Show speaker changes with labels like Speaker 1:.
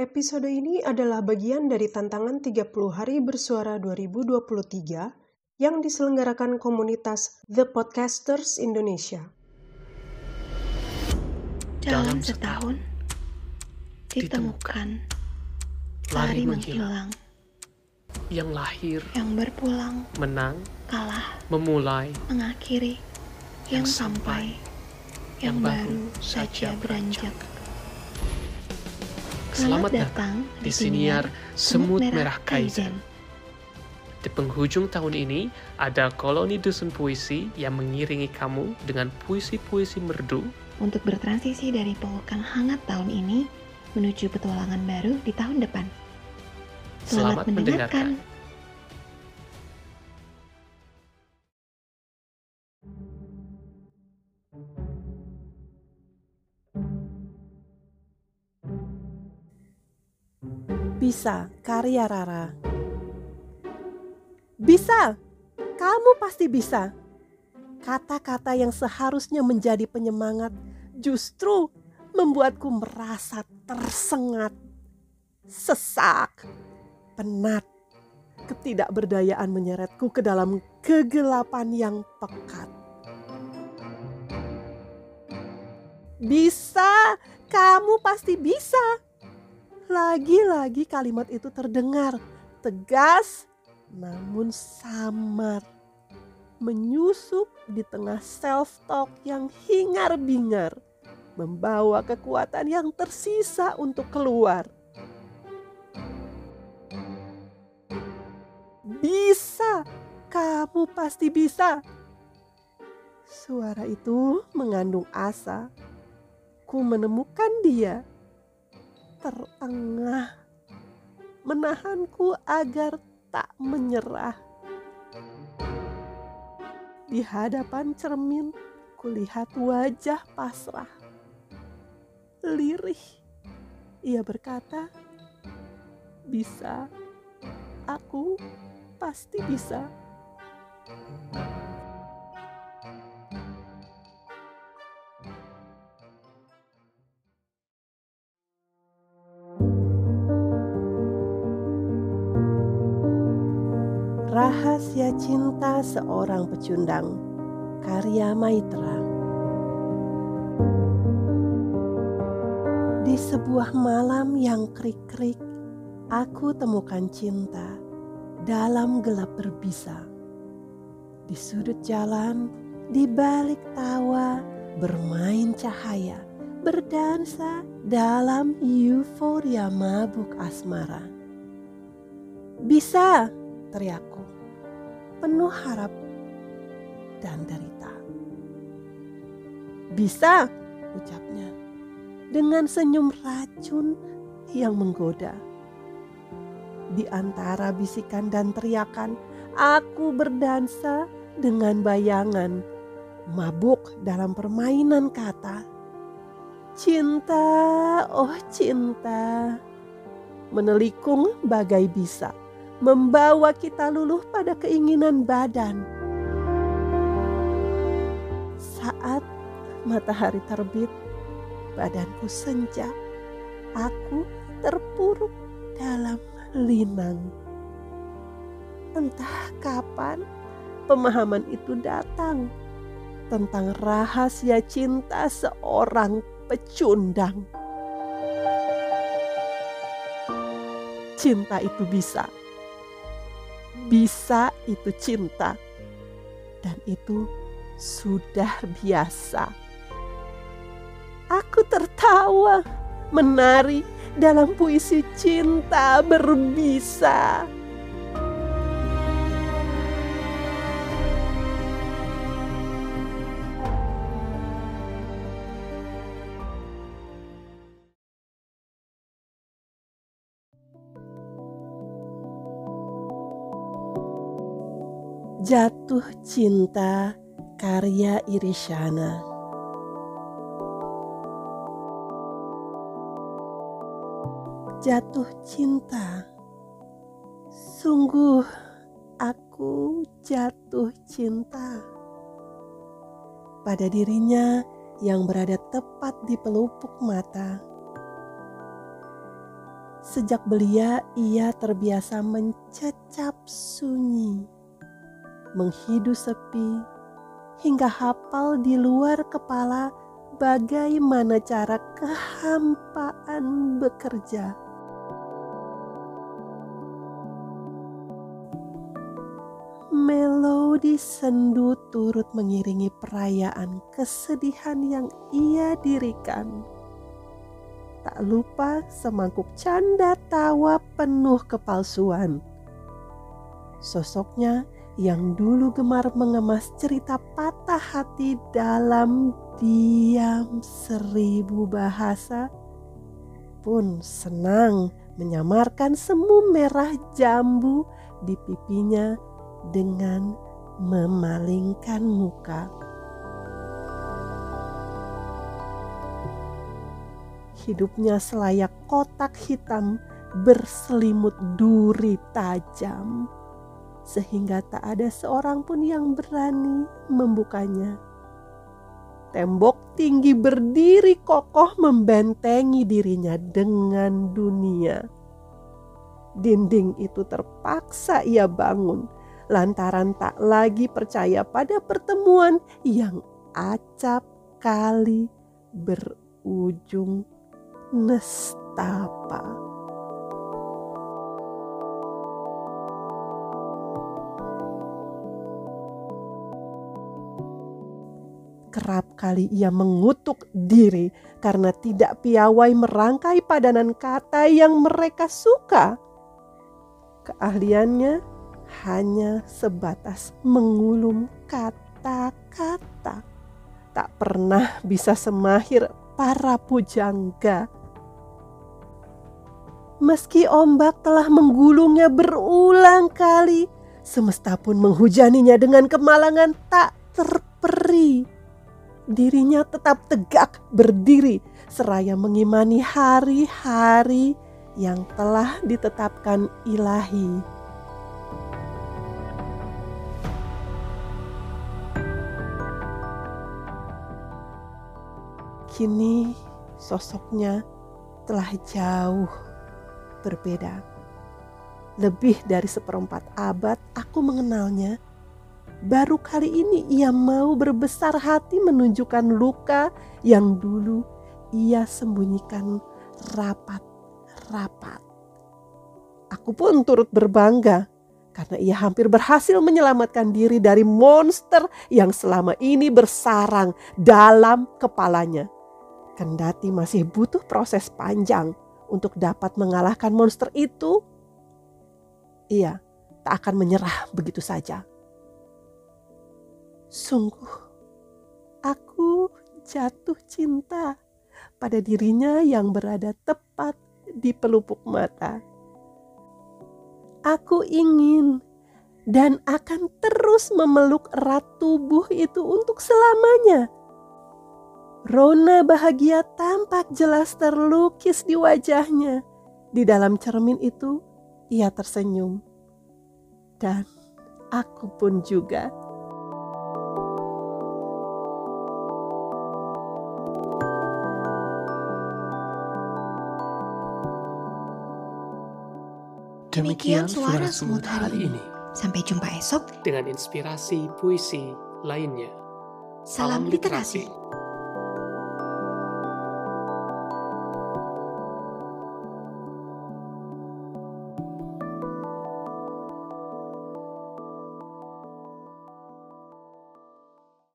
Speaker 1: Episode ini adalah bagian dari tantangan 30 hari bersuara 2023 yang diselenggarakan komunitas The Podcasters Indonesia.
Speaker 2: Dalam setahun, ditemukan, lari menghilang,
Speaker 3: yang lahir,
Speaker 2: yang berpulang,
Speaker 3: menang,
Speaker 2: kalah,
Speaker 3: memulai,
Speaker 2: mengakhiri, yang
Speaker 3: Yang
Speaker 2: sampai, yang
Speaker 3: yang baru
Speaker 2: saja
Speaker 3: saja
Speaker 2: beranjak.
Speaker 3: Selamat datang di siniar Semut Merah Kaizen. Di penghujung tahun ini, ada koloni dusun puisi yang mengiringi kamu dengan puisi-puisi merdu
Speaker 2: Untuk bertransisi dari pelukan hangat tahun ini menuju petualangan baru di tahun depan. Selamat,
Speaker 3: Selamat
Speaker 2: mendengarkan.
Speaker 3: mendengarkan.
Speaker 4: Bisa, karya Rara. Bisa, kamu pasti bisa. Kata-kata yang seharusnya menjadi penyemangat justru membuatku merasa tersengat, sesak, penat. Ketidakberdayaan menyeretku ke dalam kegelapan yang pekat. Bisa, kamu pasti bisa. Lagi-lagi kalimat itu terdengar tegas namun samar. Menyusup di tengah self-talk yang hingar-bingar. Membawa kekuatan yang tersisa untuk keluar. Bisa, kamu pasti bisa. Suara itu mengandung asa. Ku menemukan dia terengah, menahanku agar tak menyerah. Di hadapan cermin, kulihat wajah pasrah. Lirih, ia berkata, "Bisa, aku pasti bisa." Rahasia Cinta Seorang Pecundang Karya Maitra. Di sebuah malam yang krik-krik Aku temukan cinta dalam gelap berbisa. Di sudut jalan, di balik tawa Bermain cahaya, berdansa dalam euforia mabuk asmara. Bisa, teriakku, penuh harap dan derita. Bisa, ucapnya, dengan senyum racun yang menggoda. Di antara bisikan dan teriakan, aku berdansa dengan bayangan, mabuk dalam permainan kata. Cinta, oh cinta, menelikung bagai bisa membawa kita luluh pada keinginan badan. Saat matahari terbit, badanku senja. Aku terpuruk dalam linang. Entah kapan pemahaman itu datang tentang rahasia cinta seorang pecundang. Cinta itu bisa bisa itu cinta, dan itu sudah biasa. Aku tertawa, menari dalam puisi cinta berbisa. Jatuh Cinta karya Irisyana Jatuh cinta. Sungguh aku jatuh cinta pada dirinya yang berada tepat di pelupuk mata. Sejak belia, ia terbiasa mencecap sunyi, menghidu sepi, hingga hafal di luar kepala bagaimana cara kehampaan bekerja. Melodi sendu turut mengiringi perayaan kesedihan yang ia dirikan Tak lupa semangkuk canda tawa penuh kepalsuan. Sosoknya yang dulu gemar mengemas cerita patah hati dalam diam seribu bahasa pun senang menyamarkan semu merah jambu di pipinya dengan memalingkan muka. hidupnya selayak kotak hitam berselimut duri tajam, sehingga tak ada seorang pun yang berani membukanya. Tembok tinggi berdiri kokoh membentengi dirinya dengan dunia. Dinding itu terpaksa ia bangun lantaran tak lagi percaya pada pertemuan yang acap kali berujung nestapa. Kerap kali ia mengutuk diri karena tidak piawai merangkai padanan kata yang mereka suka. Keahliannya hanya sebatas mengulum kata-kata. Tak pernah bisa semahir para pujangga Meski ombak telah menggulungnya berulang kali, semesta pun menghujaninya dengan kemalangan tak terperi. Dirinya tetap tegak berdiri seraya mengimani hari-hari yang telah ditetapkan ilahi. Kini sosoknya telah jauh berbeda. Lebih dari seperempat abad aku mengenalnya. Baru kali ini ia mau berbesar hati menunjukkan luka yang dulu ia sembunyikan rapat-rapat. Aku pun turut berbangga karena ia hampir berhasil menyelamatkan diri dari monster yang selama ini bersarang dalam kepalanya. Kendati masih butuh proses panjang untuk dapat mengalahkan monster itu, ia tak akan menyerah begitu saja. Sungguh, aku jatuh cinta pada dirinya yang berada tepat di pelupuk mata. Aku ingin dan akan terus memeluk erat tubuh itu untuk selamanya Rona bahagia tampak jelas terlukis di wajahnya. Di dalam cermin itu, ia tersenyum. Dan aku pun juga.
Speaker 3: Demikian suara semut hari ini.
Speaker 2: Sampai jumpa esok
Speaker 3: dengan inspirasi puisi lainnya.
Speaker 2: Salam literasi.